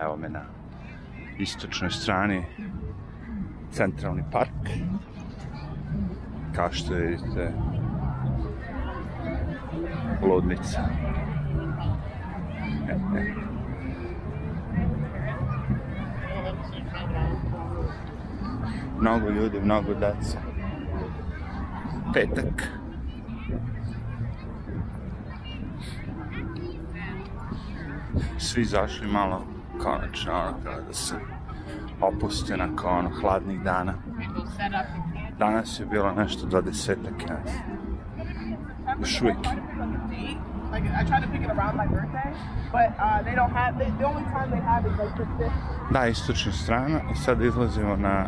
Evo me na istočnoj strani centralni park. Kao što vidite, ludnica. E, e. Mnogo ljudi, mnogo dece. Petak. Svi zašli malo konačno, ono, kao da se opuste nakon ono, hladnih dana. Danas je bilo nešto 20-ak, ja Još uvijek. Like. Da, istočna strana i sad izlazimo na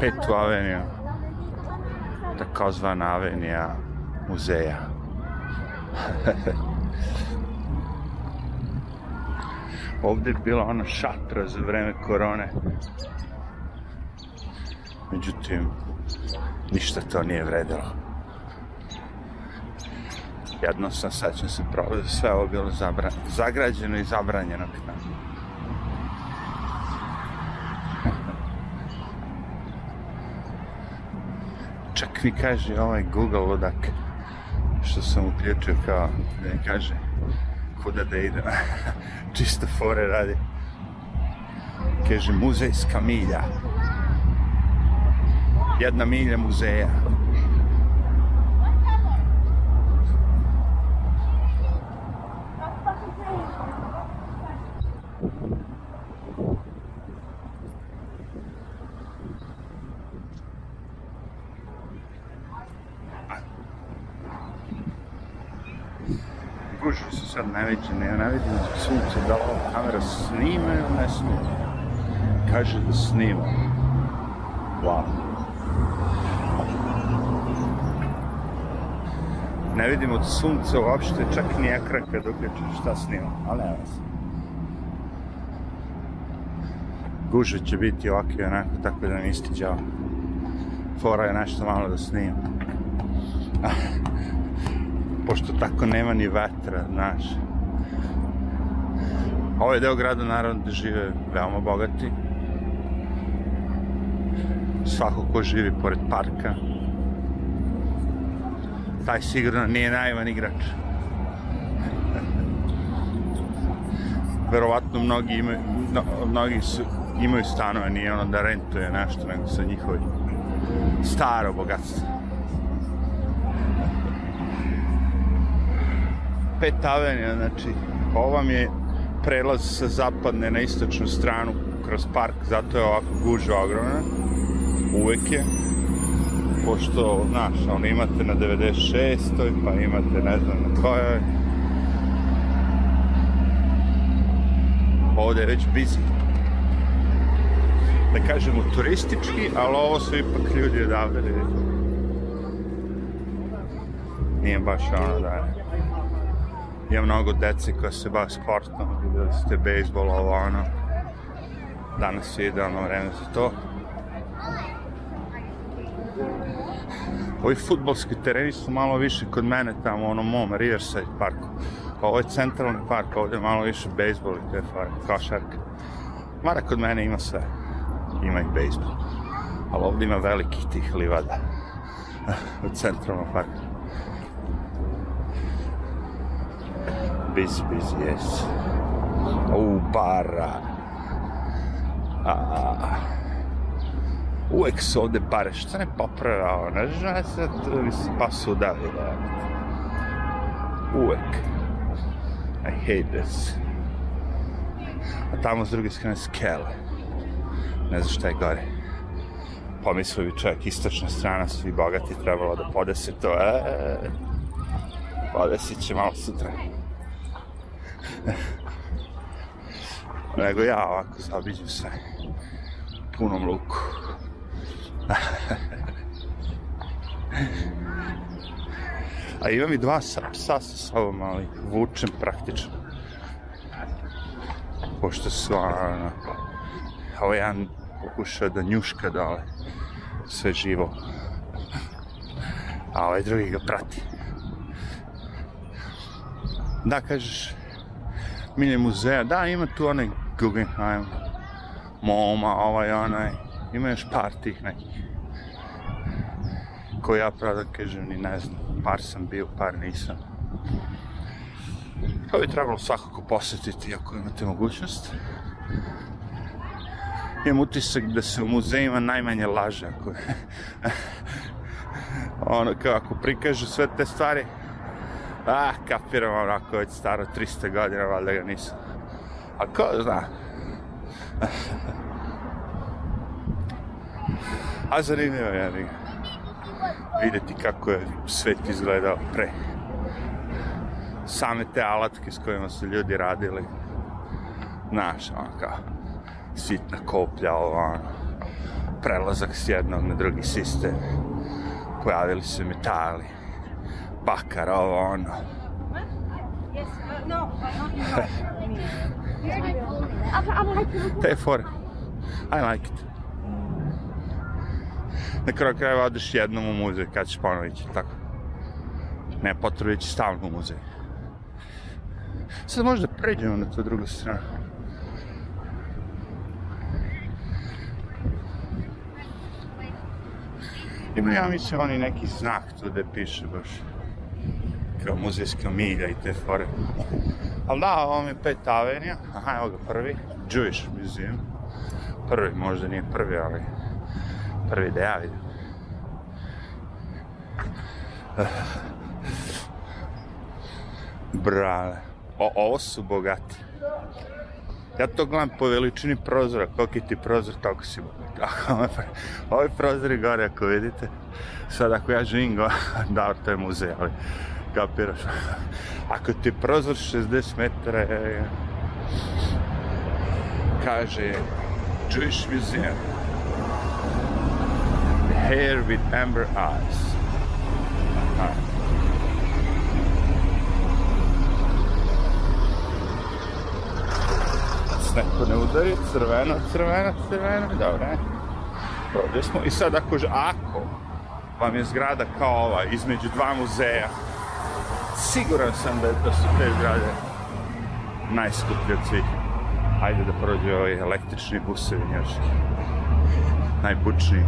petu aveniju, takozvana avenija muzeja. Ovdje je bila ona šatra za vreme korone. Međutim, ništa to nije vredilo. Jedno sam, ću se provati, sve ovo bilo zabra, zagrađeno i zabranjeno. Čak mi kaže ovaj Google ludak što sam uključio kao da mi kaže kuda da idem. Čisto fore radi. Kaže muzejska milja. Jedna milja muzeja. Gužve su sad najveće, ne vidim sunce, da ova kamera snima ili ne snima. Kaže da snima. Wow. Ne vidim od sunca uopšte, čak ni ekran kad uključiš šta snima, ali nema se. Gužve će biti ovakve onako, tako da mi isti džava. Fora je nešto malo da snima. pošto tako nema ni vetra, znaš. Ovaj deo grada naravno da žive veoma bogati. Svako ko živi pored parka, taj sigurno nije naivan igrač. Verovatno mnogi imaju, no, mnogi su, imaju stanove, nije ono da rentuje nešto, nego sa njihovi staro bogatstvo. Pet avenija, znači ovo vam je prelaz sa zapadne na istočnu stranu kroz park, zato je ovako guža ogromna. Uvek je. Pošto, znaš, ono imate na 96. pa imate ne znam na kojoj. Ovde je već busy. Da kažemo turistički, ali ovo su ipak ljudi odavde. Nije baš ono da je ima mnogo dece koja se bavi sportom, videli ste bejsbol, ovo ono. Danas je idealno vreme za to. Ovi futbolski tereni su malo više kod mene tamo u onom mom Riverside parku. Ovo je centralni park, ovdje je malo više bejsbol i te fare, košarka. Mara kod mene ima sve. Ima i bejsbol. Ali ovdje ima velikih tih livada u centralnom parku. Busy, busy, yes. U, bara. A, uvek su ovde bare, što ne znam, sad mi se pa su udavili. Uvek. I hate this. A tamo s druge strane skele. Ne znam šta je gore. Pomislio bi čovjek, istočna strana, svi bogati trebalo da podese to. E, podesit će malo sutra. nego ja ovako zabiđem sve punom luku. A imam i dva psa sa sobom, ali vučem praktično. Pošto su, ono, ovo jedan pokušao da njuška dole sve živo. A ovaj drugi ga prati. Da, kažeš, milje muzeja. Da, ima tu onaj Guggenheim, MoMA, ovaj onaj, ima još par tih nekih koji ja pravo da kažem ni ne znam, par sam bio, par nisam. To bi trebalo svakako posjetiti ako imate mogućnost. Imam utisak da se u muzejima najmanje laže ako ono kao ako prikažu sve te stvari ah, kapiram onako već staro 300 godina valjda ga nisam. A ko zna? A zanimljivo je ja vidjeti kako je svet izgledao pre. Same te alatke s kojima su ljudi radili. Znaš, ono kao sitna koplja, ono, prelazak s jednog na drugi sistem. Pojavili se metali bakar, ovo, ono. Te fore. I like it. Na kraju krajeva odeš jednom u muzej kad ćeš ponovo ići, tako. Ne potrebu ići stalno u muzej. Sad možda pređemo na tu drugu stranu. Ima ja mislim oni neki znak tu gde piše baš kao muzejska milja i te fore. Ali da, ovo mi je pet avenija. Aha, evo ga prvi. Jewish Museum. Prvi, možda nije prvi, ali prvi da ja vidim. Brale. O, ovo su bogati. Ja to gledam po veličini prozora, koliki ti prozor, toliko si bogat. Ovi prozori gore, ako vidite, sad ako ja živim go, da, to je muzej, ali kapiraš. Ako ti prozor 60 metara, kaže Jewish Museum, hair with amber eyes. Aha. neko ne udari, crveno, crveno, crveno, dobro, Ovdje smo, i sad ako, ako vam je zgrada kao ova, između dva muzeja, siguran sam da, da su te zgrade najskuplje od svih. Ajde da prođe ovaj električni busevi nješki. Najbučniji.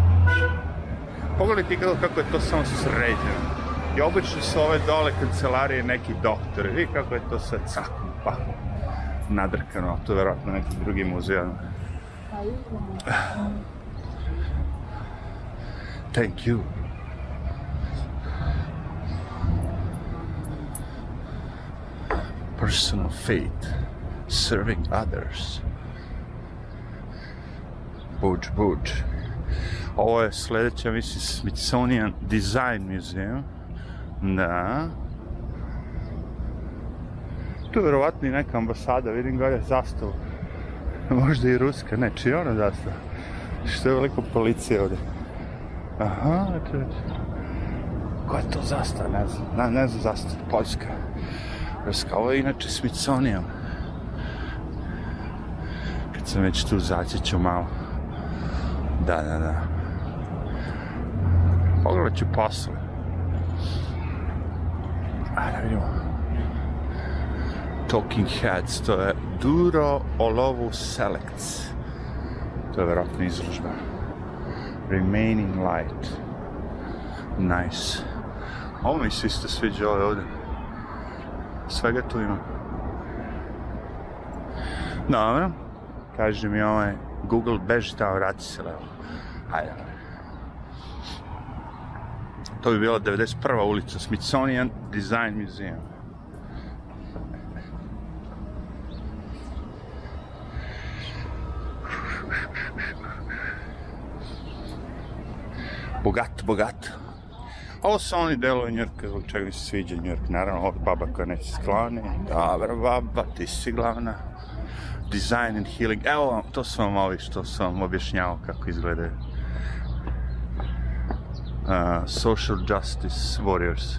Pogledajte kako, kako je to samo sređeno. I obično su ove dole kancelarije neki doktori. Vidi kako je to sve cakom, pakom nadrkano, to je vjerojatno neki drugi muzej. Thank you. Personal faith, serving others. Buđ, buđ. Ovo je sljedeća, mislim, Smithsonian Design Museum. Da tu vjerovatno i neka ambasada, vidim gore zastavu. Možda i ruska, ne, čiji ona zastava? Što je veliko policija ovdje? Aha, eto. Koja je to zastava, ne znam, ne, ne znam zastava, Poljska. Ruska, ovo je inače Smithsonian. Kad sam već tu, zaći ću malo. Da, da, da. Pogledat ću posle. Ajde, vidimo. Talking Heads, to je Duro Olovu Selects. To je vjerojatno izložba. Remaining Light. Nice. Ovo mi se isto sviđa ovo ovdje. Svega tu ima. Dobro. Kaže mi ovaj Google beži tamo, vrati se levo. Ajde. To bi bila 91. ulica Smithsonian Design Museum. bogat, bogat. Ovo su oni delovi Njurka, zbog čega mi se sviđa Njurk. Naravno, ovdje baba koja neće skloni. Dobra baba, ti si glavna. Design and healing. Evo vam, to su vam ovi što sam vam objašnjavao kako izgledaju. Uh, social justice warriors.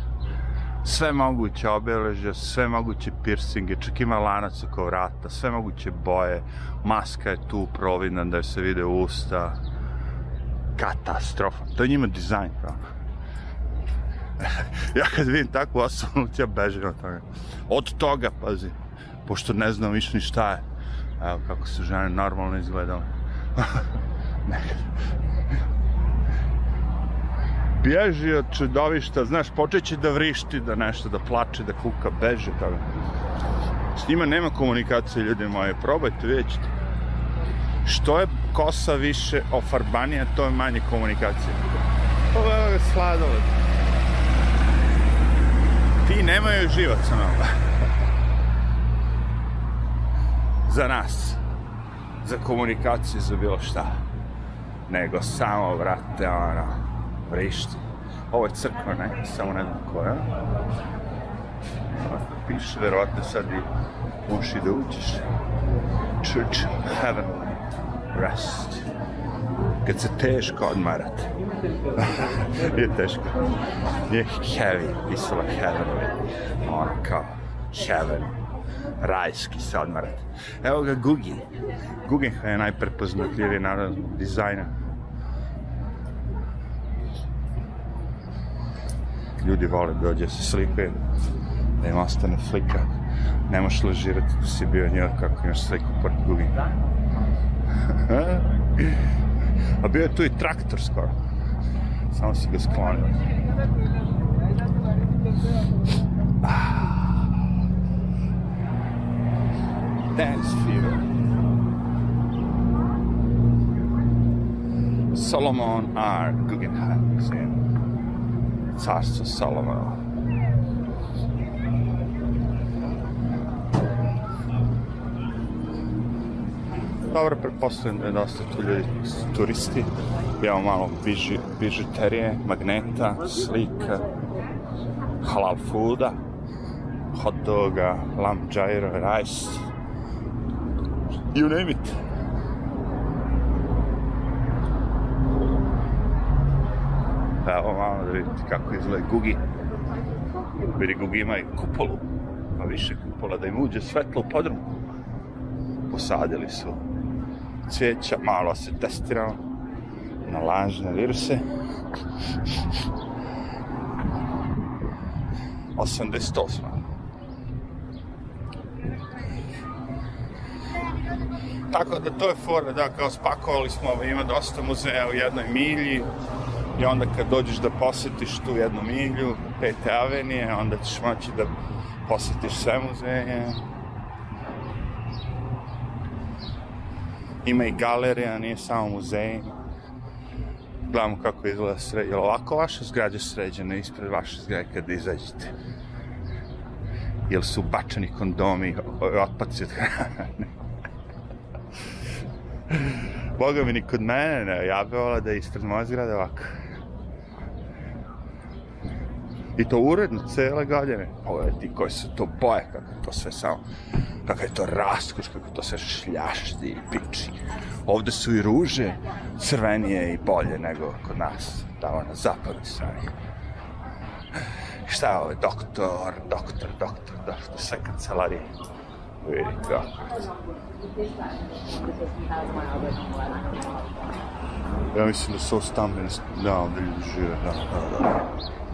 Sve moguće obeležja, sve moguće piercinge, čak ima lanac oko vrata, sve moguće boje, maska je tu providna da se vide usta, katastrofa. To je njima dizajn, pravno. ja kad vidim takvu osobu, ja bežim od toga. Od toga, pazi, pošto ne znam više ni šta je. Evo kako su žene normalno izgledale. Bježi od čudovišta, znaš, počeće da vrišti, da nešto, da plače, da kuka, beže toga. S njima nema komunikacije, ljudi moji, probajte, vidjet ćete. Što je kosa više ofarbanija, to je manje komunikacije. Ovo je sladoled. Ti nemaju sa nama. za nas. Za komunikaciju, za bilo šta. Nego samo, vrate, ono, vrišti. Ovo je crkva, ne? Samo ne znam koja. Piše, verovatno sad i možeš da uđeš. Church Heaven Rest. Kad se teško odmarate. je teško. Je heavy, pisalo heavenly. Ono kao heaven. Rajski se odmarate. Evo ga Gugi. Guggenheim je najprepoznatljiviji narod dizajna. Ljudi vole da dođe se slikaju, da im ostane slika. Ne možeš lažirati da si bio njel kako imaš sliku pored Guggenheim. A bio je tu i traktor skoro. Samo si ga sklonio. Ah. Dance Fever. Solomon R. Guggenheim Museum. Carstvo Solomona. Dobro, pretpostavljam da je dosta tu ljudi turisti. Imamo malo biži, bižuterije, magneta, slika, halal fooda, hot doga, lamb gyro, rice, you name it. Evo malo da vidite kako izgleda Gugi. Vidi Gugi ima i kupolu, pa više kupola da im uđe svetlo u podrum. Posadili su cvijeća, malo se testirao na lažne viruse. 88. Tako da to je fora, da, kao spakovali smo, ima dosta muzeja u jednoj milji i onda kad dođeš da posetiš tu jednu milju, Pete avenije, onda ćeš moći da posetiš sve muzeje. Ima i galerija, nije samo muzej. Gledamo kako izgleda sređe. Jel ovako vaša zgrađa sređena ispred vaše zgrađe kada izađete? Jel su bačani kondomi, otpaci od hrane? Boga mi ni kod mene ne, ja bi volao da je ispred moje zgrade ovako. I to uredno, cele godine. Pogledaj ti koje su to boje, kako to sve samo, kako je to raskoš, kako to sve šljašti i piči. Ovde su i ruže crvenije i bolje nego kod nas, tamo na zapadnoj strani. Šta je ovo, doktor, doktor, doktor, doktor, sve kancelarije. Vidi kako. Ja mislim da su ovo stambene, da, ovdje ljudi žive, da, da, da.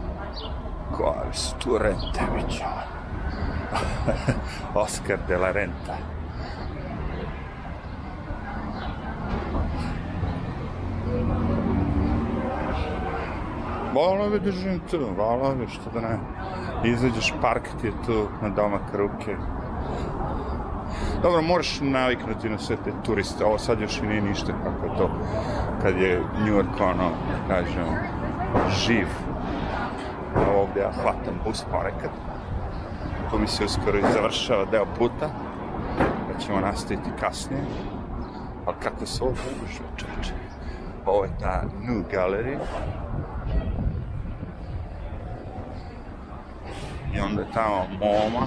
Koje su tu rente, već. De la Renta. Vola bi držim tu, vola bi, što da ne. Izađeš, park ti je tu, na domak ruke. Dobro, moraš naviknuti na sve te turiste, ovo sad još i nije ništa kako je to, kad je New York, ono, da kažem, živ. Ovdje ja hvatam bus ponekad. Tu mi se uskoro i završava deo puta, da ćemo nastaviti kasnije. Ali kako se ovo gužve, čoče. Ovo je ta New Gallery. I onda je tamo MoMA.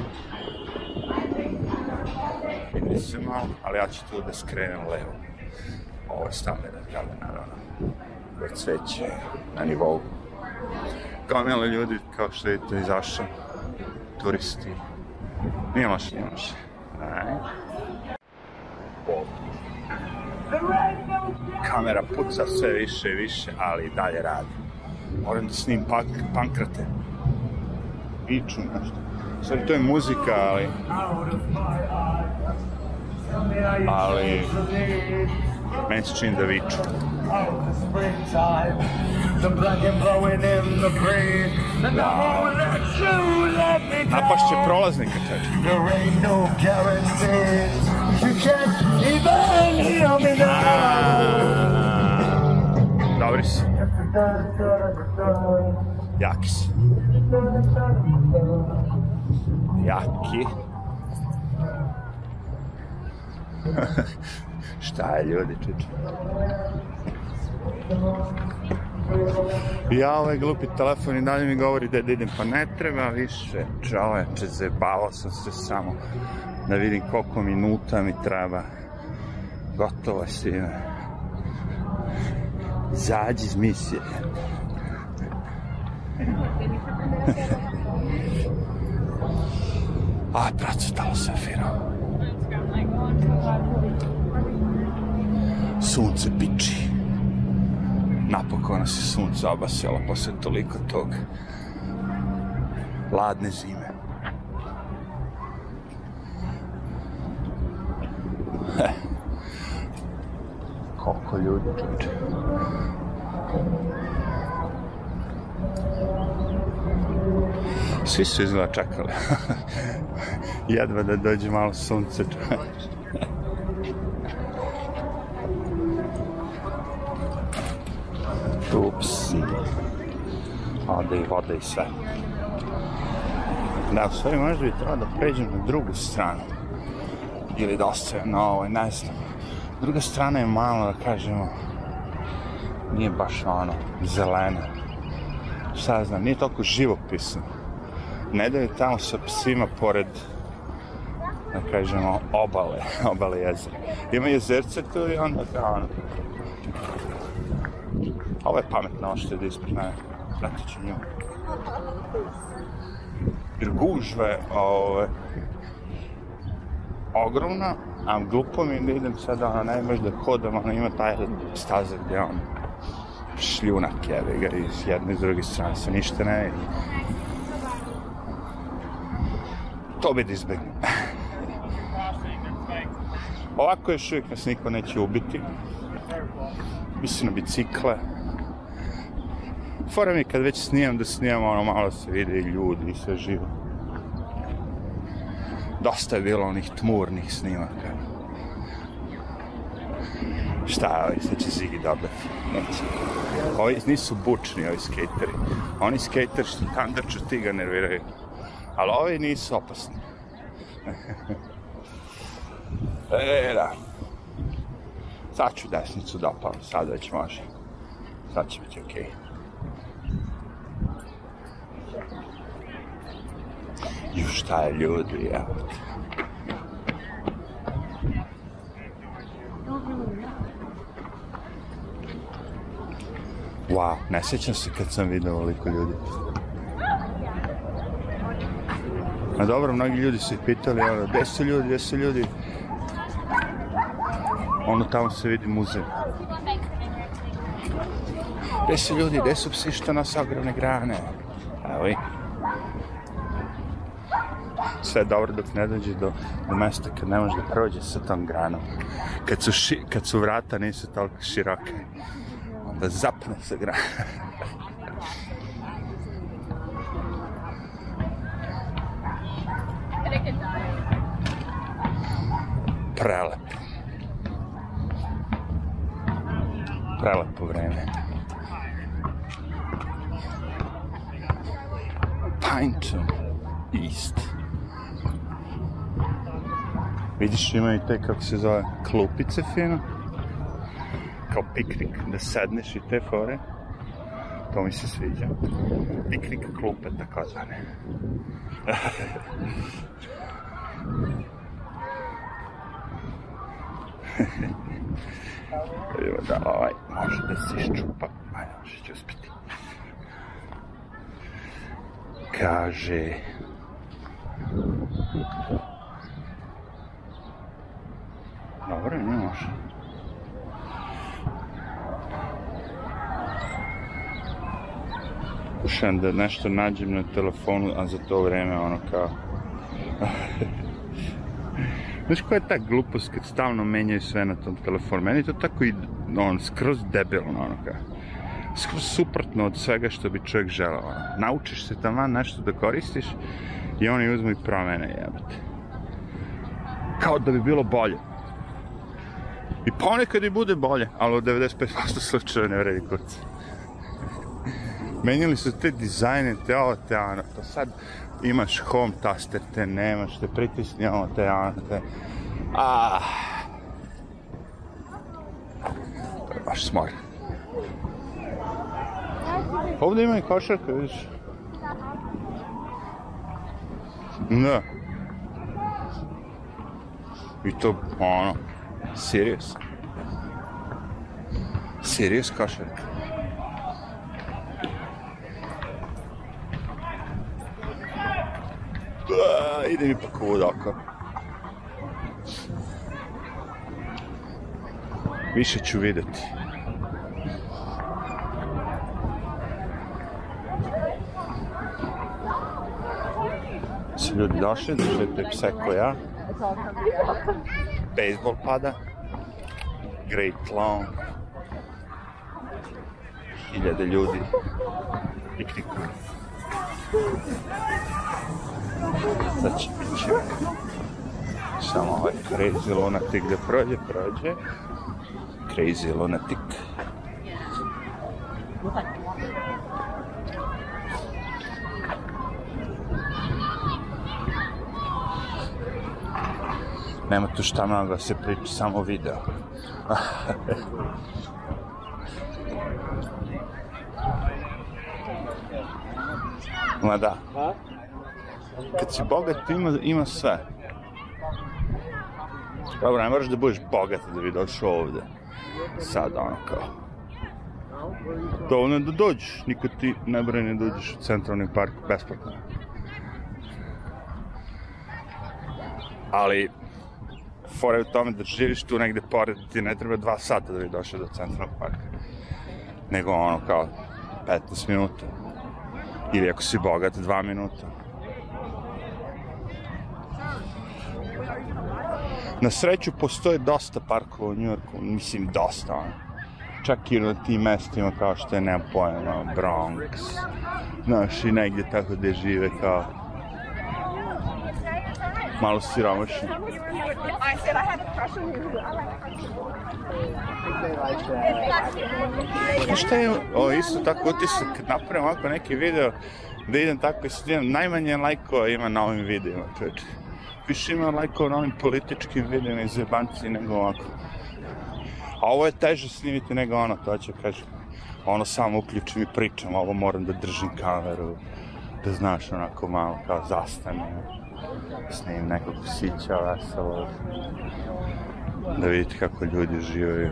Vidi se malo, ali ja ću tu da skrenem levo. Ovo je stambena zgrada, naravno. Već sveće na nivou. Gomila ljudi, kao što vidite, izašao. Turisti. Nije loše, nije loše. Kamera puca sve više i više, ali i dalje radi. Moram da snim pak, pankrate. Viču nešto. Sorry, to je muzika, ali... ali meni se čini da viču. Oh, the springtime, the black blowing in the breeze, and I won't let you let me down. Napašće prolaznika, čeče. There ain't no guarantees. You can't even hear me now. Dobri si. Jaki si. Jaki. Šta je ljudi, čuče? Ja ovaj glupi telefon i dalje mi govori da da idem, pa ne treba više. Čoveče, zebavao sam se samo da vidim koliko minuta mi treba. Gotovo sine. Zađi iz misije. Aj, procvetalo se fino. Sunce piči. Napokon nas je sunce obasjalo posle toliko tog ladne zime. Koliko ljudi čuče. Svi su izgleda čekali. Jedva da dođe malo sunce čoveče. Ups. Ode i vode i sve. Da, u stvari možda bi trebao da pređem na drugu stranu. Ili da ostavim na ovoj, ne znam. Druga strana je malo, da kažemo, nije baš ono, zelena. Šta ja znam, nije toliko živopisno. Ne da je tamo sa psima pored, da kažemo, obale, obale jezera. Ima jezerce tu i onda kao ono, Ovo je pametno, ovo što je ispred mene. Pratit ću nju. Jer gužva ove, ogromna, a glupo mi je da idem sada, ne možeš da hodam, ono, ima taj staza gdje on šljunak jebe ga iz jedne i druge strane se ništa ne vidi. To bi da izbegnem. Ovako još uvijek nas niko neće ubiti. Mislim na bicikle. Fora mi kad već snimam da snimam ono malo se vide i ljudi i sve živo. Dosta je bilo onih tmurnih snimaka. Šta, ovi sad će Ziggy dobar? Neće. Ovi nisu bučni, ovi skateri. Oni skateri što tandaču ti ga nerviraju. Ali ovi nisu opasni. e, da. Sad ću desnicu da opalim, sad već može. Sad će biti okej. Okay. Ju šta je ljudi, evo te. Wow, ne sjećam se kad sam vidio ovoliko ljudi. A dobro, mnogi ljudi su ih pitali, ono, gde su ljudi, gde su ljudi? Ono tamo se vidi muzej. Gde su ljudi, gde su psi što nas ogromne grane? Evo i. Sve dobro dok ne dođe do, do mesta kad ne može da prođe sa tom granom. Kad su, ši, kad su vrata nisu toliko široke. Onda zapne se grana. Prelep. Prelepo vreme. Pinton East. Vidiš, imaju te, kako se zove, klupice fino. Kao piknik, da sedneš i te fore. To mi se sviđa. Piknik klupe, tako zvane. Evo da ovaj može da se iščupa. Ajde, može će uspiti. Kaže... Dobro, ne može. Pokušam da nešto nađem na telefonu, a za to vreme ono kao... Znaš koja je ta glupost kad stalno menjaju sve na tom telefonu? Meni to tako i on, skroz debilno, ono kao. Skroz suprotno od svega što bi čovjek želeo. Ono. Naučiš se tamo nešto da koristiš i oni uzmu i promene, jebate. Kao da bi bilo bolje. I ponekad i bude bolje, ali u 95% slučajeva ne vredi kurca. Menjali su te dizajne, te ovo, te ono, to sad imaš home taster, te nemaš, te pritisni ovo, te ono, te... Ah. To je baš smor. Ovdje ima i košarka, vidiš. Da. I to, ono, serious. Serious košarka. Ah, ide mi pa oko. Više ću videti. Su ljudi došli, držite pse ko Bejsbol pada. Great Lawn. Hiljade ljudi. Piknikuju. Sad će ići samo ovaj crazy lunatic da prođe, prođe. Crazy lunatic. Nema tu šta mnogo da se priča, samo video. Ma da. Kad si bogat, ima, ima sve. Dobro, ne moraš da budeš bogat da bi došao ovde. Sad, ono kao. Dovoljno je da dođeš, niko ti ne brani da dođeš u centralni park besplatno. Ali, fora je u tome da živiš tu negde pored, ti ne treba dva sata da bi došao do centralnog parka. Nego ono kao 15 minuta. Ili ako si bogat, dva minuta. Na sreću postoje dosta parkova u Njujorku, mislim dosta, ono. Čak i na tim mestima kao što je, nemam pojma, Bronx, znaš, i negdje tako gde žive kao malo siromašni. I said I had crush on you. Znaš šta je, o, isto tako utisak, kad napravim ovako neki video, da idem tako i snijem, najmanje lajkova ima na ovim videima, čovječe. Više ima lajkova na ovim političkim videima iz jebanci nego ovako. A ovo je teže snimiti nego ono, to ću kažem. Ono samo uključim i pričam, ovo moram da držim kameru, da znaš onako malo kao zastane. Snim nekog psića veselo. Da vidite kako ljudi živaju.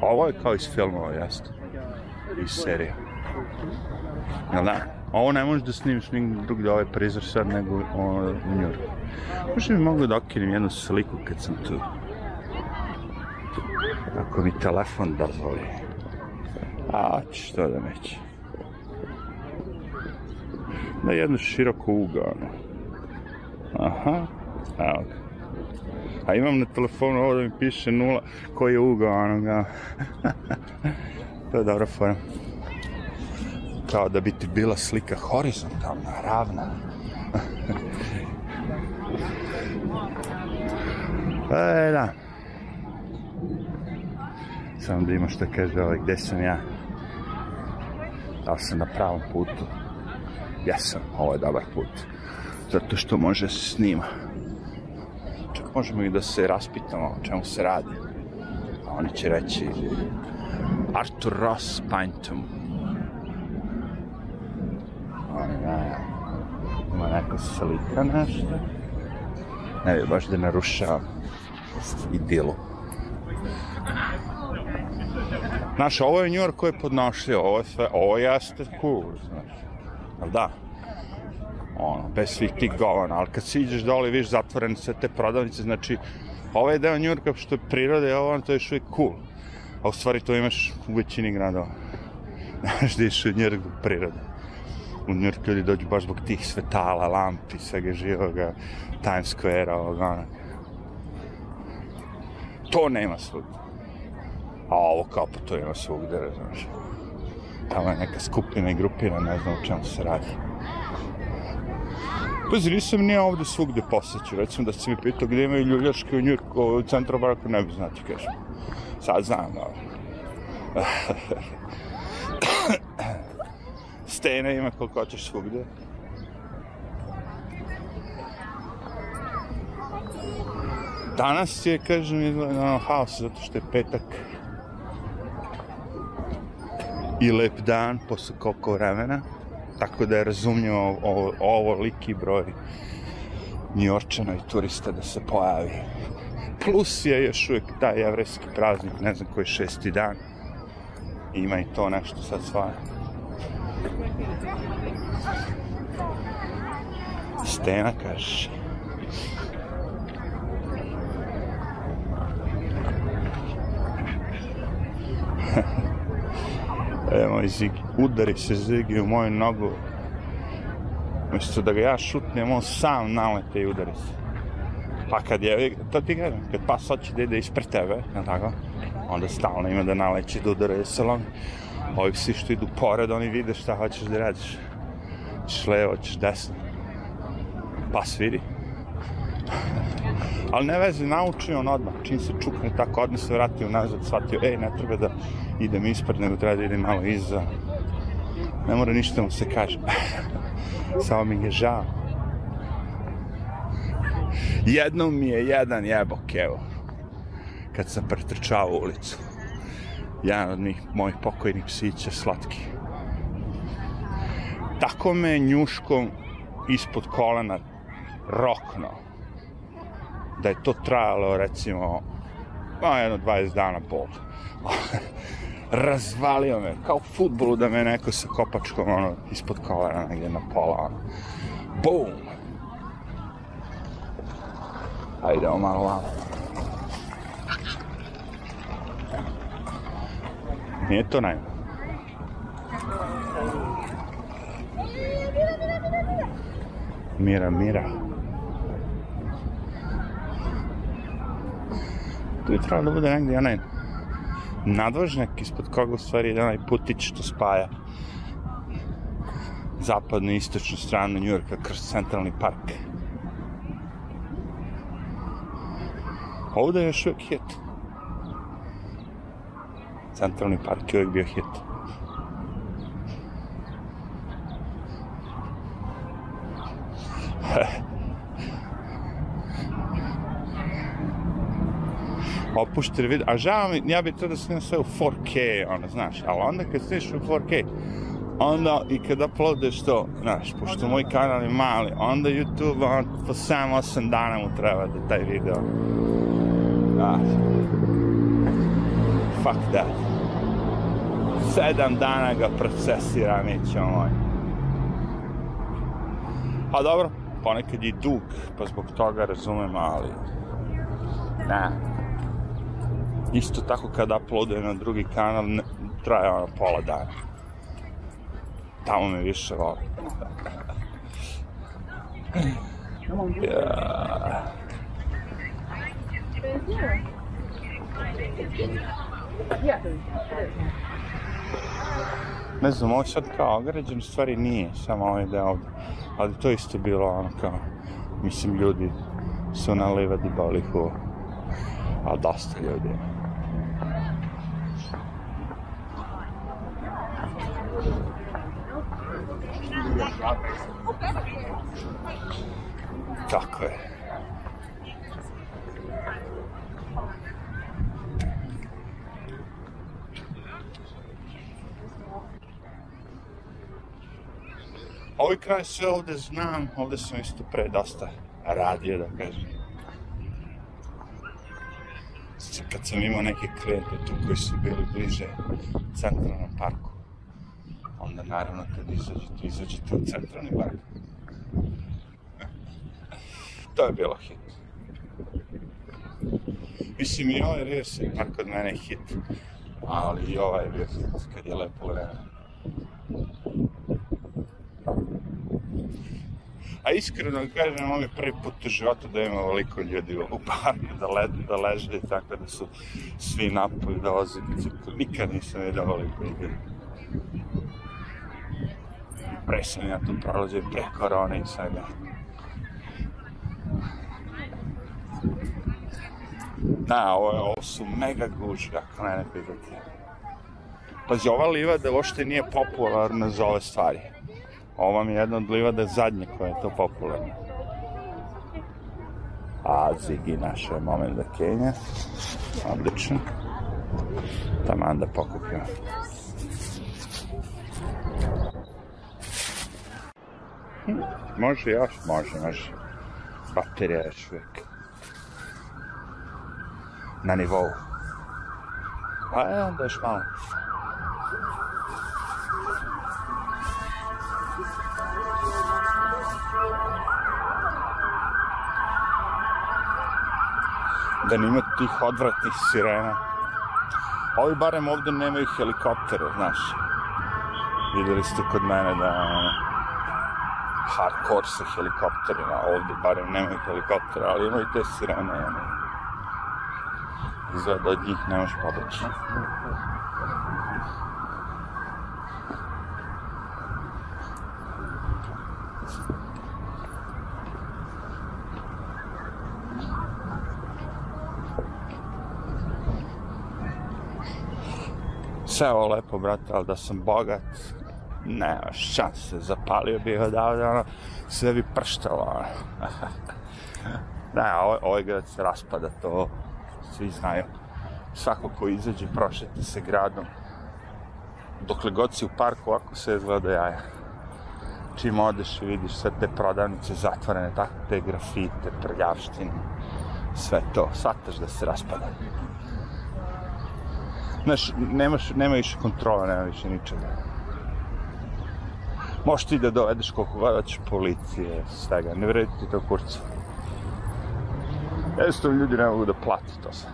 Ovo je kao iz filmova, jeste? Iz serije. Jel da? Ovo ne možeš da snimiš nigdje drugdje ovaj prizor sad nego o, u Njurku. Možda bi mogu da okinem jednu sliku kad sam tu. Ako mi telefon dozvoli. A, što da neće. Na jednu široko ugao. ono. Aha, evo ga. A imam na telefonu ovo da mi piše nula, koji je ugao onoga. to je dobra forma. Kao da bi ti bila slika horizontalna, ravna. e, da. Samo da ima što kaže ovaj, gde sam ja. Da sam na pravom putu? Jesam, ovo je dobar put. Zato što može se snima. Čak možemo i da se raspitamo o čemu se radi. A oni će reći Arthur Ross Pintum. Ona, ima neka slika nešto. Ne bi baš da narušava idilu. Znaš, ovo je New York koji je podnošljivo, ovo je sve, ovo jeste cool, znaš. Da? Ono, bez svih tih govana, ali kad siđeš dole viš zatvorene sve te prodavnice, znači, ovaj deo New Yorka što je priroda i ovo, to je što je cool. A u stvari to imaš u većini gradova. Znaš, da iš u New York prirode. u New York ljudi dođu baš zbog tih svetala, lampi, svega živoga, Times Square, ovoga, onoga. To nema svugdje. A ovo kao pa to ima svugdje, razumiješ. Tamo je neka skupina i grupina, ne znam o čemu se radi. Pazi, nisam nije ovdje svugdje posjeću. Recimo da si mi pitao gdje imaju ljuljaške u Njurku, u centru Baraku, ne bi znati, kažem. Sad znam, dobro. Stene ima koliko hoćeš svugdje. Danas je, kažem, izgleda ono haos, zato što je petak. I lep dan, posle koliko vremena. Tako da je razumljivo ovo, ovo liki broj Njorčana i turista da se pojavi. Plus je još uvijek taj jevrejski praznik, ne znam koji šesti dan. Ima i to nešto sad svoje. Stena, kažeš. E, moj Zigi, udari se Zigi u moju nogu. Umjesto da ga ja šutnem, on sam nalete i udari se. Pa kad je, to ti kažem, kad pas hoće da ide ispred tebe, je tako? Onda stalno ima da naleće da udaraju salon. Ovi svi što idu pored, oni vide šta hoćeš da radiš. Češ levo, ćeš desno. Pas vidi. Ali ne vezi, nauči on odmah. Čim se čukne tako, odmah se vrati unazad, shvatio, ej, ne treba da idem ispred, nego treba da idem malo iza. Ne mora ništa mu se kaže. Samo mi je žao. Jednom mi je jedan jebok, evo. Kad sam pretrčao ulicu. Jedan od njih, mojih pokojnih psića, slatki. Tako me njuškom ispod kolena rokno. Da je to trajalo, recimo, no, jedno 20 dana pol. Razvalio me, kao u futbolu da me neko sa kopačkom, ono, ispod kolena, negdje na pola, ono. Bum! Ajde, idemo malo vamo. Nije to najma. Mira, mira. Tu je trebalo da bude negdje onaj nadvožnjak ispod koga u stvari ide onaj putić što spaja zapadnu i istočnu stranu Njujorka kroz centralni park. Ovdje je još uvijek hit. Centralni park je uvijek bio hit. Opušten vid, a žao mi, ja bi to da snimam sve u 4K, ono, znaš, ali onda kad snimiš u 4K, onda i kad uploadeš to, znaš, pošto moj kanal je mali, onda YouTube, on, po 7-8 dana mu treba da taj video, znaš, fuck that. Sedam dana ga procesira, neće moj. Pa dobro, ponekad je dug, pa zbog toga razumem, ali... Ne, isto tako kad uploaduje na drugi kanal, ne, traje ono pola dana. Tamo me više voli. ja. Ne znam, ovo sad kao ograđen, stvari nije, samo ovaj deo ovdje. Ali to isto bilo ono kao, mislim, ljudi su na livadi bolihu, a dosta ljudi Tako je. Ovaj kraj sve ovde znam, ovde sam isto pre dosta radio, da kažem. Kad sam imao neke klijente tu koji su bili bliže centralnom parku, onda naravno kad izađete, izađete u centralni park. To je bilo hit. Mislim i ovaj res je par kod mene hit, ali i ovaj je bio hit kad je lepo vreme. A iskreno kažem, ovo je prvi put u životu da ima ovoliko ljudi u parku, da, le, da leže, tako da su svi napoli, da voze bicikl. Nikad nisam vidio ovoliko ljudi. Pre sam ja tu prolazio, pre korone i svega. Da, ovo, ovo su mega gužve, ako mene pitate. Pazi, ova livada uopšte nije popularna za ove stvari. Ovo vam je jedna od livada zadnje koja je to popularna. A Zigi naša je moment da Kenja. Odlično. Taman da Može još, može, može. Baterija je još na nivou. Pa je onda još malo. Da nima tih odvratnih sirena. Ovi barem ovde nemaju helikoptere, znaš. Videli ste kod mene da hardcore sa helikopterima, ovde barem nemaju helikoptera, ali imaju te sirene, ono. Izgleda da od njih ne pobeći. Sve ovo lepo, brate, ali da sam bogat, nema šanse, zapalio bih odavde, ono, sve bi prštalo, ono. ne, ovaj, ovaj grad se raspada, to svi znaju. Svako ko izađe, prošete se gradom. Dokle god si u parku, ovako se izgleda jaja. Čim odeš i vidiš sve te prodavnice zatvorene, tako te grafite, prljavštine, sve to, shvataš da se raspada. Znaš, nemaš, nema više kontrola, nema više ničega. Možeš ti da dovedeš koliko god hoćeš policije, svega, ne vredi ti to kurca. Jednostavno ljudi ne mogu da plati to sve.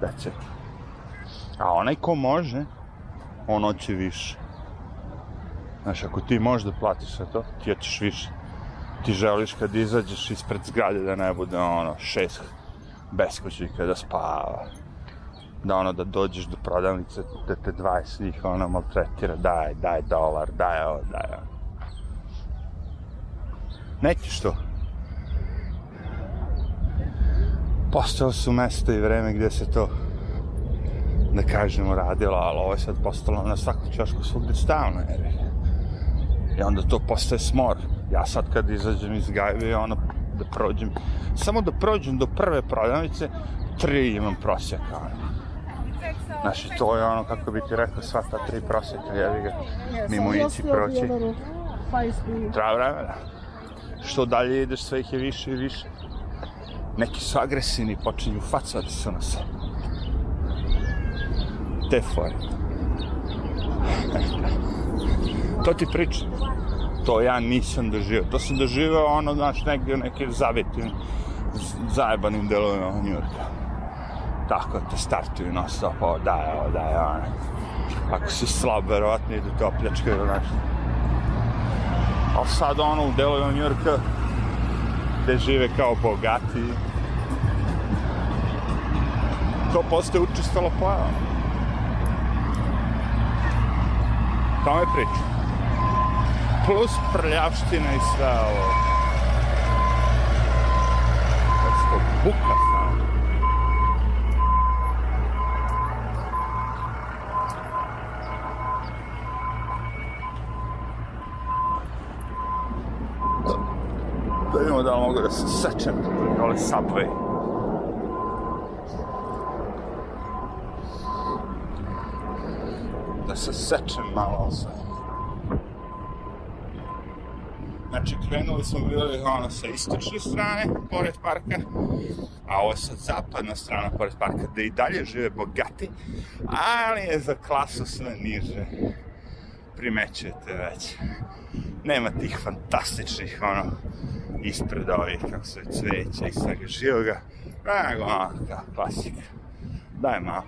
That's it. A onaj ko može, on hoće više. Znaš, ako ti možeš da platiš sve to, ti hoćeš više. Ti želiš kad izađeš ispred zgrade da ne bude ono šest beskućnika da spava. Da ono da dođeš do prodavnice da te 20 njih ono maltretira, daj, daj dolar, daj ovo, daj ovo. Nećeš to. postao su mesta i vreme gdje se to da kažemo radilo, ali ovo je sad postalo na svakom čošku svugdje stavno, jer i onda to postaje smor. Ja sad kad izađem iz gajbe, ono, da prođem, samo da prođem do prve prodavnice, tri imam prosjeka, ono. Znači, to je ono, kako bi ti rekao, sva ta tri prosjeka, jevi ga, mimo ići proći. Treba vremena. Što dalje ideš, sve ih je više i više neki su agresivni, počinju facati se na se. Te fore. to ti pričam. To ja nisam doživio. To sam doživio ono, znaš, negdje u nekim zavetim, zajebanim delovima Njurka. Tako te startuju na stop, ovo daj, ovo daj, ono. Ako si slab, verovatno idu te opljačkaju, znaš. Ali sad ono u delovima Njurka, gde žive kao bogati. To postaje učestalo pojava. To je priča. Plus prljavština i sve ovo. To buka mogu da se sečem dole subway. Da se sečem malo sa... Znači, krenuli smo bili ono sa istočne strane, pored parka, a ovo je sad zapadna strana, pored parka, gde i dalje žive bogati, ali je za klasu sve niže. Primećujete već. Nema tih fantastičnih, ono, ispred ovih, kako se cveća i svega živoga, nego ono, klasika. Daj malo.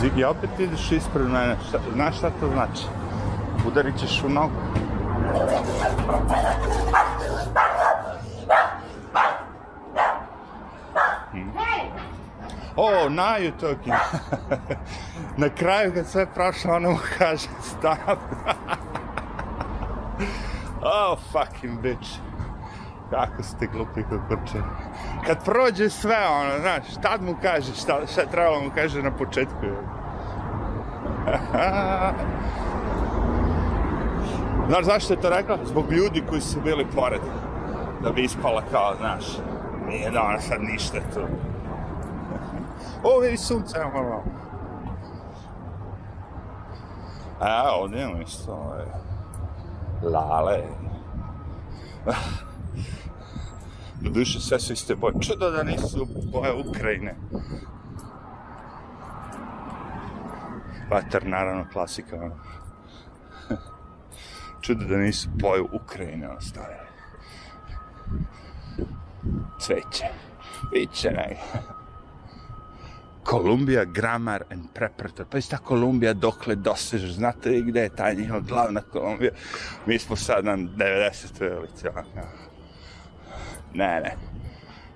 Zigi, opet ideš ispred mene. Šta, znaš šta to znači? Udarit ćeš u nogu. Oh, now you're talking. Na kraju kad sve prošlo, ono mu kaže stop. oh, fucking bitch. Kako ste glupi kukurče. Kad prođe sve, ono, znaš, tad mu kaže šta, šta trebalo mu kaže na početku. znaš zašto je to rekla? Zbog ljudi koji su bili pored. Da bi ispala kao, znaš, nije da ona sad ništa tu. O, vidi sunce, evo malo. A, ovdje imamo isto, ovaj, lale. Doduše, sve su iste boje. Čudo da nisu boje Ukrajine. Vatar, naravno, klasika, ono. Čudo da nisu boje Ukrajine ostavili. Cveće. Biće negdje. Columbia Grammar and Preparatory. Pa ista Columbia dokle dosežeš. Znate li gde je ta njihova glavna Columbia? Mi smo sad na 90. ulici. Ne, ne.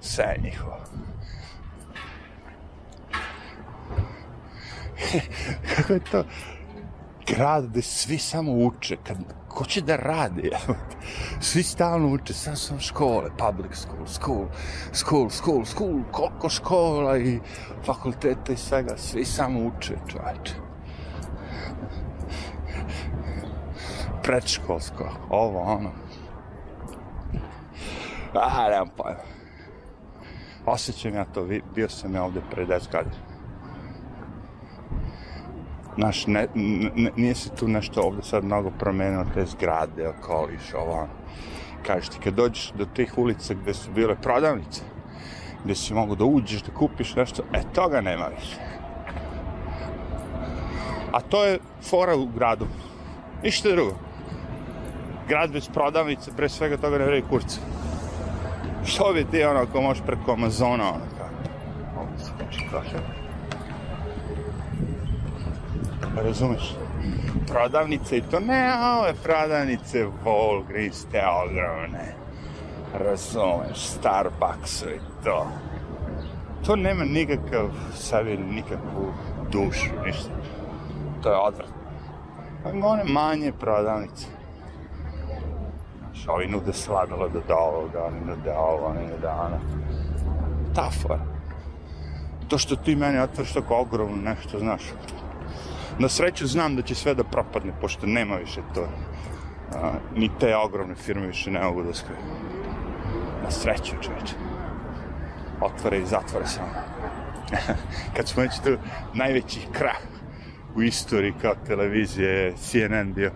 Sve je njihovo. Kako je to? Grad gde svi samo uče. Kad, ko će da radi? Svi stalno uče, sam sam škole, public school, school, school, school, school, koliko škola i fakulteta i svega, svi samo uče, čovječe. Predškolsko, ovo, ono. A, nemam pojma. Osjećam ja to, bio sam ja ovde pre 10 godina. Znaš, ne, ne, nije se tu nešto ovde sad mnogo promenilo, te zgrade, okoliš, ovo. Kažeš ti, kad dođeš do tih ulica gde su bile prodavnice, gde si mogu da uđeš, da kupiš nešto, e, toga nema više. A to je fora u gradu. Ništa drugo. Grad bez prodavnice, pre svega toga ne vredi kurca. Što bi ti ono, ako možeš preko Amazona, ono, kao. Ovdje se kući kaše. Razumeš? Prodavnice i to ne ove prodavnice Walgreens, te ogromne. Razumeš, Starbucks i to. To nema nikakav sebi, nikakvu dušu, ništa. To je odvratno. Nego one manje prodavnice. Znaš, ovi nude sladolo do ovoga, oni nude ovo, oni nude ono. Ta. To što ti meni otvoriš tako ogromno nešto, znaš. Na sreću znam da će sve da propadne, pošto nema više to. A, ni te ogromne firme više ne mogu da skriju. Na sreću, čoveče. Otvore i zatvore samo. Kad smo već tu najveći krah u istoriji kao televizije je CNN bio.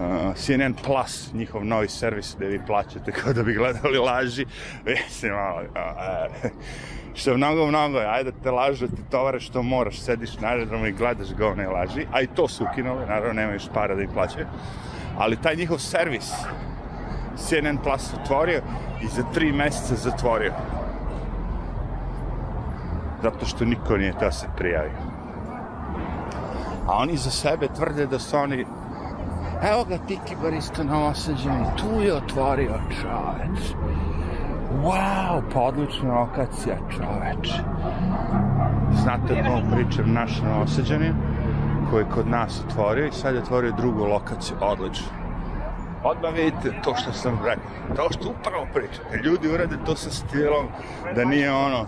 Uh, CNN Plus, njihov novi servis gde vi plaćate kao da bi gledali laži. Mislim, malo, uh, što je mnogo, mnogo, ajde da te lažu, da ti tovare što moraš, sediš na aerodromu i gledaš ga one laži, a i to su ukinuli, naravno nema još para da ih plaćaju, ali taj njihov servis CNN Plus otvorio i za tri meseca zatvorio. Zato što niko nije to se prijavio. A oni za sebe tvrde da su oni Evo ga Tiki Barista Novosađeni, tu je otvorio čoveč. Wow, pa odlična lokacija, čoveč. Znate o kom pričam, naš Novosađeni, koji je kod nas otvorio i sad je otvorio drugu lokaciju, odlično. Odmah vidite to što sam rekao, to što upravo pričam. Kad ljudi urade to sa stilom, da nije ono,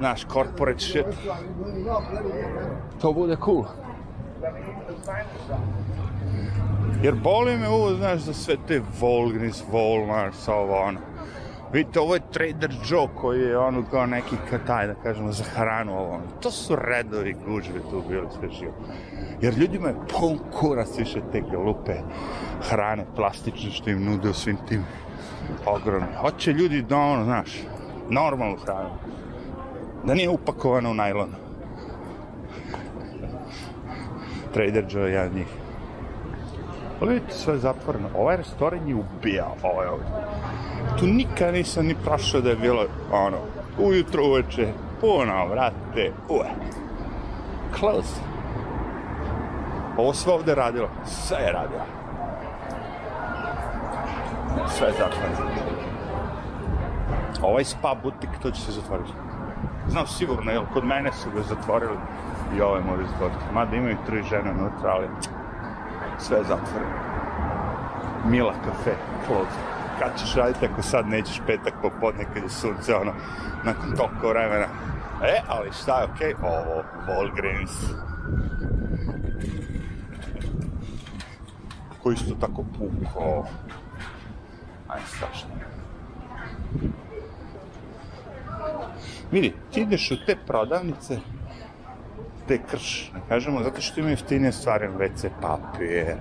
naš corporate shit, to bude cool. Jer boli me ovo, znaš, za sve te Volgris, Walmart, ovo, ono. Vidite, ovo je Trader Joe koji je ono kao neki kataj, da kažemo, za hranu ovo. To su redovi gužve tu bili sve živo. Jer ljudima je pun kurac više te glupe hrane plastične što im nude u svim tim ogromnim. Hoće ljudi da ono, znaš, normalnu hranu. Da nije upakovana u najlon. Trader Joe je jedan njih. Vidite, sve je zatvoreno. Ovaj restoran je ubijao, ovaj ovdje. Tu nikad nisam ni prošao da je bilo, ono, ujutro uveče, puno, brate. Ue. Close. Ovo sve ovde radilo. Sve je radilo. Sve je zatvoreno. Ovaj spa butik, to će se zatvoriti. Znam sigurno, jer kod mene su ga zatvorili i ovaj mora zatvoriti. Mada imaju tri žene unutra, ali sve je zatvoreno. Mila kafe, close. Kad ćeš raditi ako sad nećeš petak popodne kad je sunce, ono, nakon toliko vremena. E, ali šta je okej? Okay? Ovo, Walgreens. Koji isto tako puko. Aj, strašno. Vidi, ti ideš u te prodavnice, te krš, ne kažemo, zato što ima jeftinije stvari, WC papir,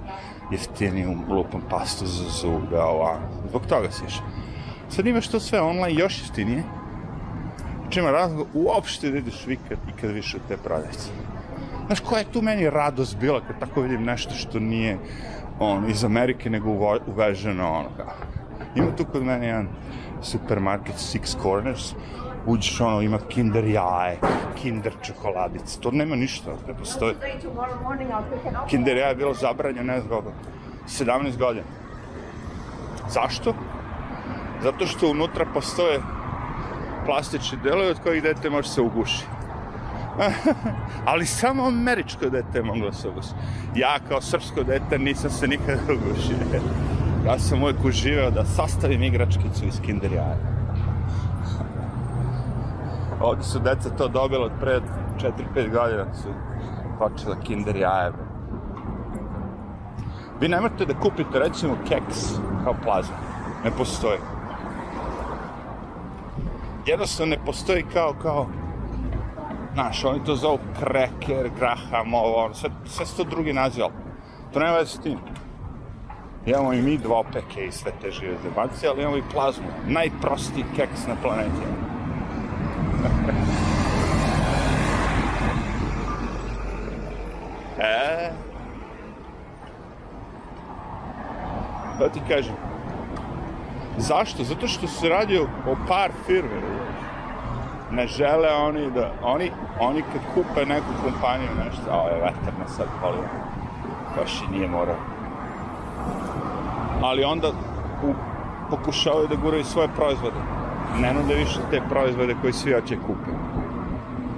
jeftiniju lupom pastu za zube, ova, zbog toga si išao. Sad imaš to sve online još jeftinije, čima razlog uopšte da ideš vikad i kad više te prodavnice. Znaš, koja je tu meni radost bila kad tako vidim nešto što nije on, iz Amerike, nego uvo, uveženo ono kao. Ima tu kod mene jedan supermarket Six Corners, uđeš ono, ima kinder jaje, kinder čokoladice, to nema ništa, ne postoji. Kinder jaje je bilo zabranjeno, ne znam kako, 17 godina. Zašto? Zato što unutra postoje plastični delovi od kojih dete može se uguši. Ali samo američko dete je moglo se uguši. Ja kao srpsko dete nisam se nikada ugušio. Ja sam uvijek uživao da sastavim igračkicu iz kinder jaja. Ovdje su deca to dobila od pre 4-5 godina su počela kinder jaje. Vi ne morate da kupite recimo keks kao plazma. Ne postoji. Jednostavno ne postoji kao, kao, znaš, oni to zovu kreker, graham, ovo, ono, sve, sve su to drugi naziv, to nema veze s tim. Imamo i mi dvopeke i sve te žive zebancije, ali imamo i plazmu. Najprostiji keks na planeti. E, da ti kažem, zašto? Zato što se radi o, par firme, ne žele oni da, oni, oni kad kupe neku kompaniju nešto, a ovo je veterno sad palio, baš i nije morao. Ali onda u, pokušavaju da guraju svoje proizvode. Ne nude više te proizvode koji svi hoće kupe.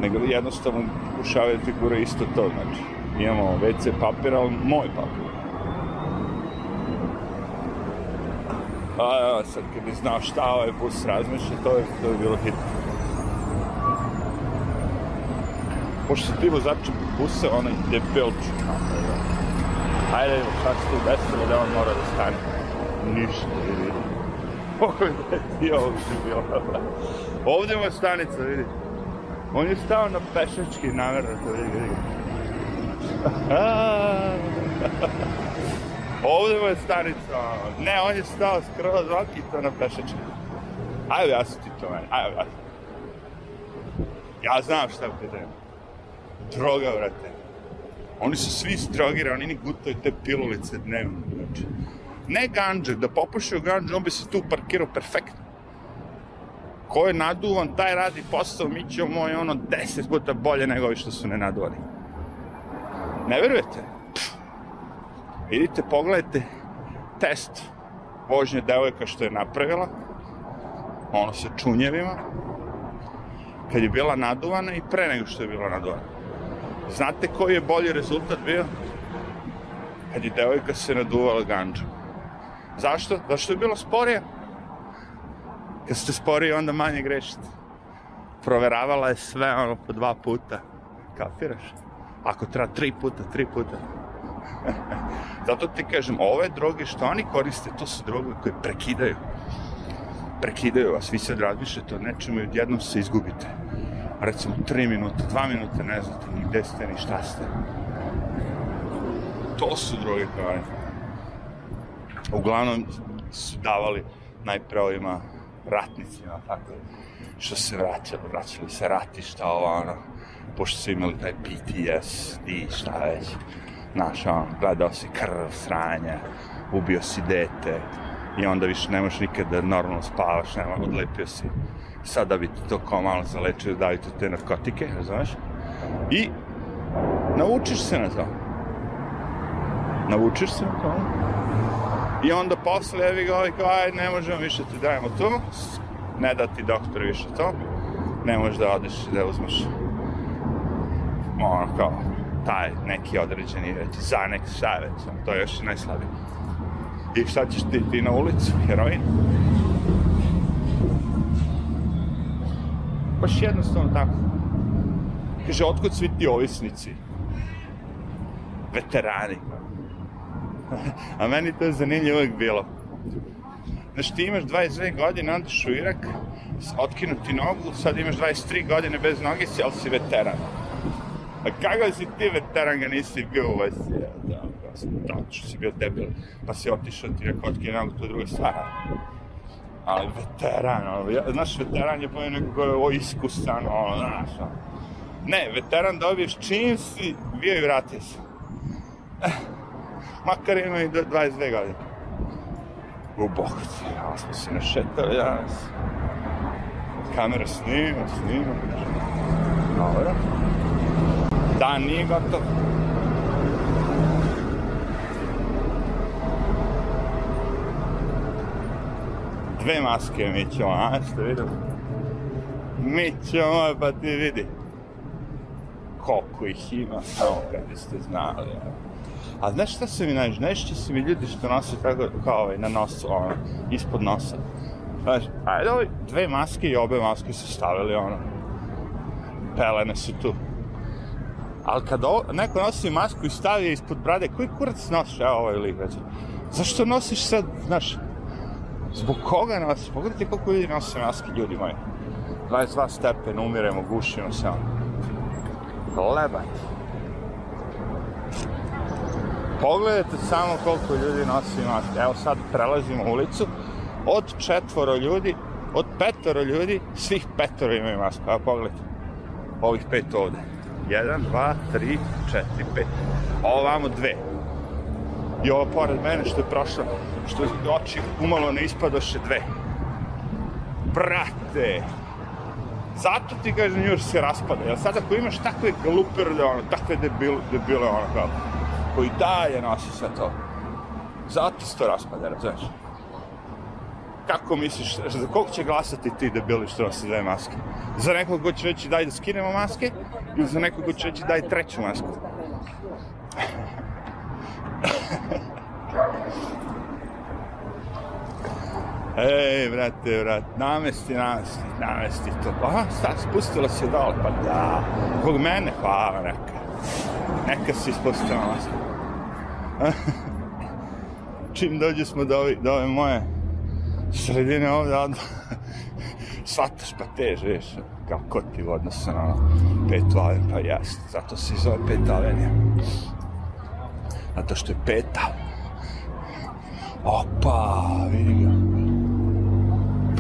Nego jednostavno pokušavaju da ti guraju isto to, znači. Imamo WC papir, ali moj papir. A sad kad bi znao šta ovaj bus razmišlja, to je, to je bilo hitno. Pošto se ti vozači busa, onaj debelčuk. Ajde, evo, šta se tu desilo da on mora da stane? Ništa, vidi. Ti ovdje mu je stanica, vidi. On je stao na pešački namjerno, to vidi, vidi. Ovdje mu je stanica. Ne, on je stao skroz to na pešački. Ajde, ja ti to meni. Ajde, ja Ja znam šta je pitanju. Droga, vrate. Oni su svi strogirani, oni ni gutaju te pilulice dnevno. Znači. Ne ganđe, da popušaju ganđe, on bi se tu parkirao perfektno. Ko je naduvan, taj radi posao, mi ćemo moj ono deset puta bolje nego ovi što su nenaduvani. Ne verujete? Pff. Idite, pogledajte test vožnje devojka što je napravila. Ono sa čunjevima. Kad je bila naduvana i pre nego što je bila naduvana. Znate koji je bolji rezultat bio? Kad je devojka se naduvala ganđom. Zašto? Zato što je bilo sporije. Kad ste sporiji, onda manje grešite. Proveravala je sve ono po dva puta. Kapiraš? Ako treba tri puta, tri puta. Zato ti kažem, ove droge što oni koriste, to su droge koje prekidaju. Prekidaju vas, vi sad razmišljate o nečemu i odjednom se izgubite. Recimo, tri minuta, dva minuta, ne znate ni gde ste, ni šta ste. To su droge koje. Uglavnom su davali najpre ovima ratnicima, tako što se vraćali, vraćali se ratišta, ovo, ono, pošto su imali taj PTS i šta već. Znaš, ono, gledao si krv, sranje, ubio si dete, i onda više ne možeš nikad da normalno spavaš, nema, odlepio si. Sad da bi ti to kao malo zalečio, daju ti te narkotike, razumeš? I naučiš se na to. Naučiš se na to. I onda posle, evi ga, ovaj kao, aj, ne možemo više ti dajemo to, ne da ti doktor više to, ne možeš da odeš i da uzmeš ono kao, taj neki određeni već za nek savjet, to je još najslabije. I šta ćeš ti, ti na ulicu, heroin? Baš jednostavno tako. Kaže, otkud svi ti ovisnici? Veterani. A meni to je zanimljivo uvijek bilo. Znaš, ti imaš 22 godine, odeš u Irak, otkinuti nogu, sad imaš 23 godine bez nogice, ali si veteran. A kakav si ti veteran ga nisi bio u vojsci? Da, da, što si bio debil, pa si otišao ti rekao otkine nogu, to je druga stvar. Ali veteran, ono, ja, znaš, veteran je po neko ko je ovo iskusan, ono, znaš, ono. Ne, veteran dobiješ čim si bio i vratio se. Makar ima i do 22 godine. U bokci, ja smo se našetali danas. Kamera snima, snima. Dobro. Dan nije gotov. Dve maske mi ćemo, a ste vidjeli? Mi ćemo, pa ti vidi. Koliko ih ima, samo kad biste znali. Ja. A znaš šta se mi najviše? Najviše se mi ljudi što nose tako kao ovaj, na nosu, ono, ispod nosa. Znaš, ajde ovaj, dve maske i obe maske su stavili, ono. Pelene su tu. Ali kad ovo, neko nosi masku i stavi je ispod brade, koji kurac nosiš? Evo ovaj lik, reći. Zašto nosiš sad, znaš, zbog koga nosiš? Pogledajte koliko ljudi nose maske, ljudi moji. 22 stepen, umiremo, gušimo se, ono. Lebat. Pogledajte samo koliko ljudi nosi maske. Evo sad prelazimo ulicu. Od četvoro ljudi, od petoro ljudi, svih petoro imaju masku. Evo pogledajte. Ovih pet ovde. Jedan, dva, tri, četiri, pet. Ovo vamo dve. I ovo pored mene što je prošlo, što oči umalo ne ispadoše dve. Brate! Zato ti kažem, još se raspada. Jel sad ako imaš takve gluperde, ono, takve debil, debile, ono, kao, koji daje nosi sve to. Zato se to raspada, razumiješ? Kako misliš, za kog će glasati ti debili što nose dve maske? Za nekog ko će reći daj da skinemo maske ili za nekog ko će reći daj treću masku? Ej, brate, brate, namesti, namesti, namesti to. Aha, sad, spustila se dole, pa da. Kog mene, hvala, neka. Neka si spustila masku. Čim dođe smo do, ovi, do ove moje sredine ovde, onda shvataš pa tež, viš, ti u odnosu na petu aveniju, pa jest, zato se zove peta avenija. Zato što je peta. Opa, vidi ga.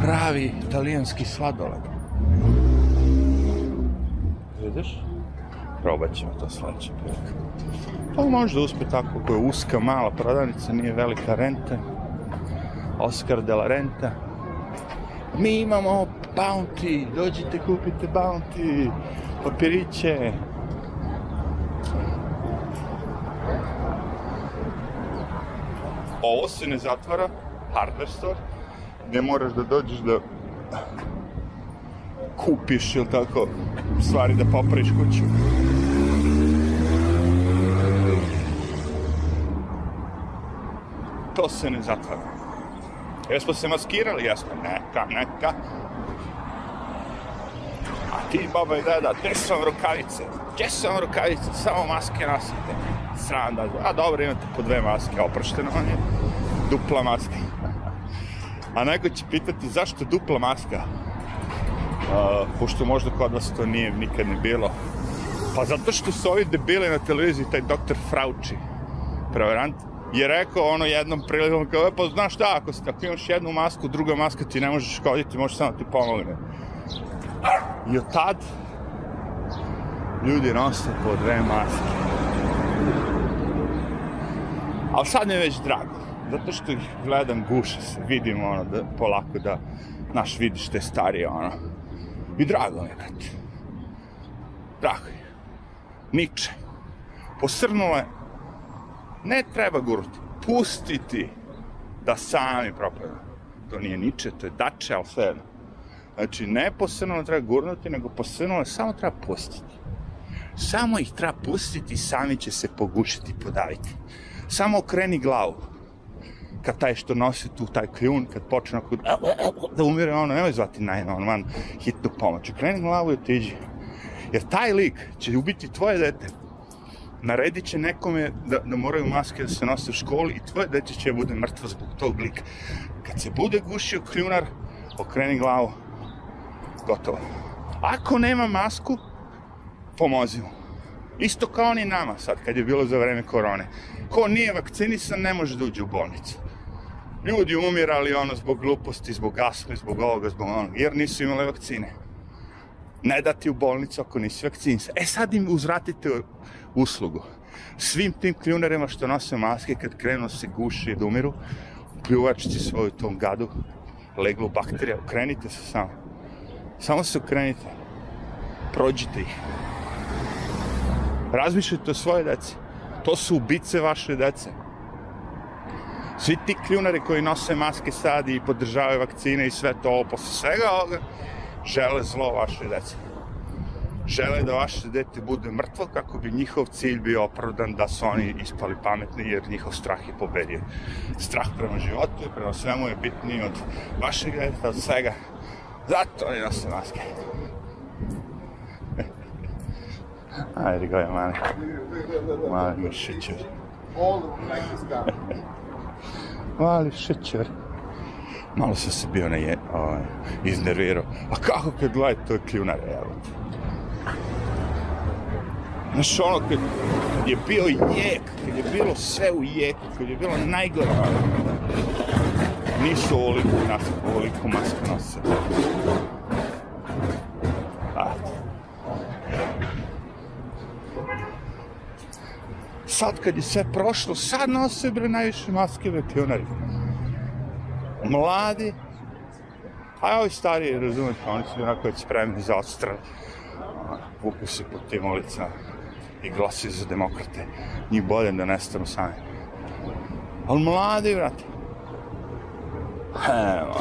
Pravi italijanski sladoled. Vidiš? Probat ćemo to sledeće prilike. Pa možda uspe tako, ako je uska, mala prodavnica, nije velika renta. Oscar de la Renta. Mi imamo Bounty, dođite kupite Bounty, papiriće. Ovo se ne zatvara, hardware store, gde moraš da dođeš da kupiš ili tako stvari da popraviš kuću. To se ne zatvara. Jesmo se maskirali? Jesmo. Neka, neka. A ti, baba i deda, gde su vam rukavice? Gdje su vam rukavice? Samo maske nosite. Sram da... A dobro, imate po dve maske, oprošteno vam je. Dupla maska. A neko će pitati zašto dupla maska? Uh, pošto možda kod vas to nije nikad ni bilo. Pa zato što su ovi debili na televiziji, taj doktor Frauči, prevarant, je rekao ono jednom prilikom, kao, e, pa znaš šta, ako, ako imaš jednu masku, druga maska ti ne možeš škoditi, možeš samo ti pomogne. I od tad ljudi nose po dve maske. Ali sad mi je već drago. zato što ih gledam, guše se, vidim ono, da, polako da, naš vidiš te starije, ono. I drago mi je, brate. Drago je. Niče. Posrnule. Ne treba gurati. Pustiti da sami propadaju. To nije niče, to je dače, ali sve jedno. Znači, ne posrnule treba gurnuti, nego posrnule samo treba pustiti. Samo ih treba pustiti sami će se pogušiti podaviti. Samo okreni glavu. Kad taj što nosi tu taj kljun, kad počne onako da umire, ono, nemoj zvati na jedno, ono, hitnu pomoć. Okreni glavu i otiđi. Jer taj lik će ubiti tvoje dete. Naredit će nekome da, da moraju maske da se nose u školi i tvoje dete će bude mrtvo zbog tog lika. Kad se bude gušio kljunar, okreni glavu, gotovo. Ako nema masku, pomozi mu. Isto kao ni nama sad, kad je bilo za vreme korone. Ko nije vakcinisan, ne može da uđe u bolnicu. Ljudi umirali ono zbog gluposti, zbog asme, zbog ovoga, zbog onoga, jer nisu imali vakcine. Ne dati u bolnicu ako nisi vakcinisan. E sad im uzvratite uslugu. Svim tim kljunarima što nose maske, kad krenu se guši da umiru, pljuvačici svoju tom gadu, leglu bakterija, okrenite se samo. Samo se okrenite. Prođite ih. Razmišljajte o svoje deci. To su ubice vaše dece. Svi ti kljunari koji nose maske sad i podržavaju vakcine i sve to, posle svega ovoga, žele zlo vaše dece. Žele da vaše dete bude mrtvo kako bi njihov cilj bio opravdan da su oni ispali pametni jer njihov strah je pobedio. Strah prema životu i prema svemu je bitniji od vašeg deta, od svega. Zato oni nose maske. Ajde, go je mali. Mali šećer. All like this guy. Mali šećer. Malo sam se bio na je, ovaj, iznervirao. A kako kad gledaj, to je kljunare, evo. Znaš, ono, kad, je bio jek, kad je bilo sve u jeku, kad je bilo najgore, nisu ovoliku nas, ovoliku masku nosili. Ajde. Sad kad je sve prošlo, sad nose bre najviše maske bre kljunari. Mladi, a ovi stariji, razumete, oni su onako već spremni za odstran. Vuku se po tim ulicama i glasuju za demokrate. Njih bolje da nestanu sami. Ali mladi, brate. Evo.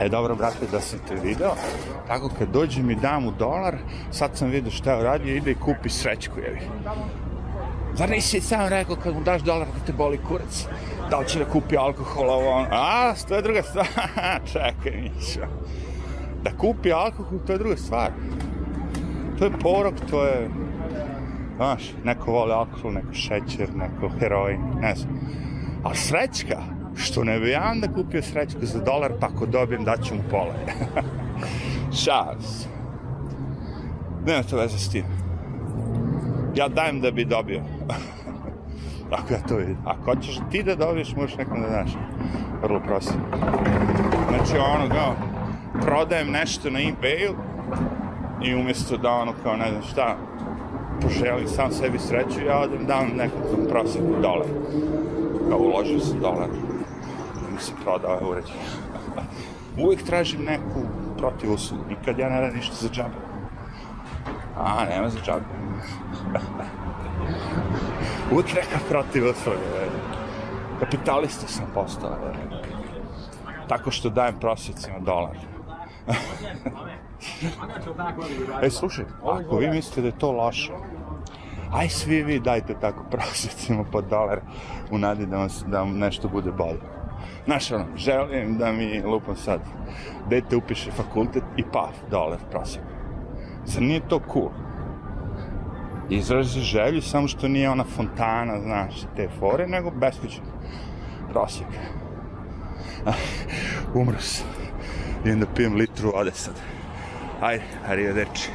E, dobro, brate, da sam te video. Tako, kad dođe mi dam u dolar, sad sam vidio šta je uradio, ide i kupi srećku, jevi. Zar nisi sam rekao kad mu daš dolar da te boli kurac? Da li će da kupi alkohol, ovo ono? A, to je druga stvar. Čekaj, Mićo. Da kupi alkohol, to je druga stvar. To je porok, to je... Znaš, neko voli alkohol, neko šećer, neko heroin, ne znam. A srećka, što ne bi ja onda kupio srećku za dolar, pa ako dobijem daću mu pola. Šalim se. Nema to veze s tim. Ja dajem da bi dobio. Tako ja to vidim. Ako hoćeš ti da dobiješ, možeš nekom da daš. Vrlo prosto. Znači, ono, kao, prodajem nešto na ebayu i umjesto da ono, kao, ne znam šta, poželim sam sebi sreću, ja odem dam nekom prosjeku dolar. Kao, uložio sam dolar. Mi se prodao uređaj. Uvijek tražim neku protiv uslugu. Nikad ja ne radim ništa za džabe. A, nema za džabe. Uvijek neka protiv usluge. Kapitalista sam postao. Tako što dajem prosjecima dolar. e, slušaj, ako vi mislite da je to loše, aj svi vi dajte tako prosjecima po dolar u nadi da vam, da vam nešto bude bolje. Znaš, želim da mi, lupam sad, dete upiše fakultet i pa, dolar prosjek. Zar nije to cool? Izrazi želju, samo što nije ona fontana, znaš, te fore, nego beskućan prosjek. Umro sam. Idem da pijem litru vode sad. Ajde, arrivederci.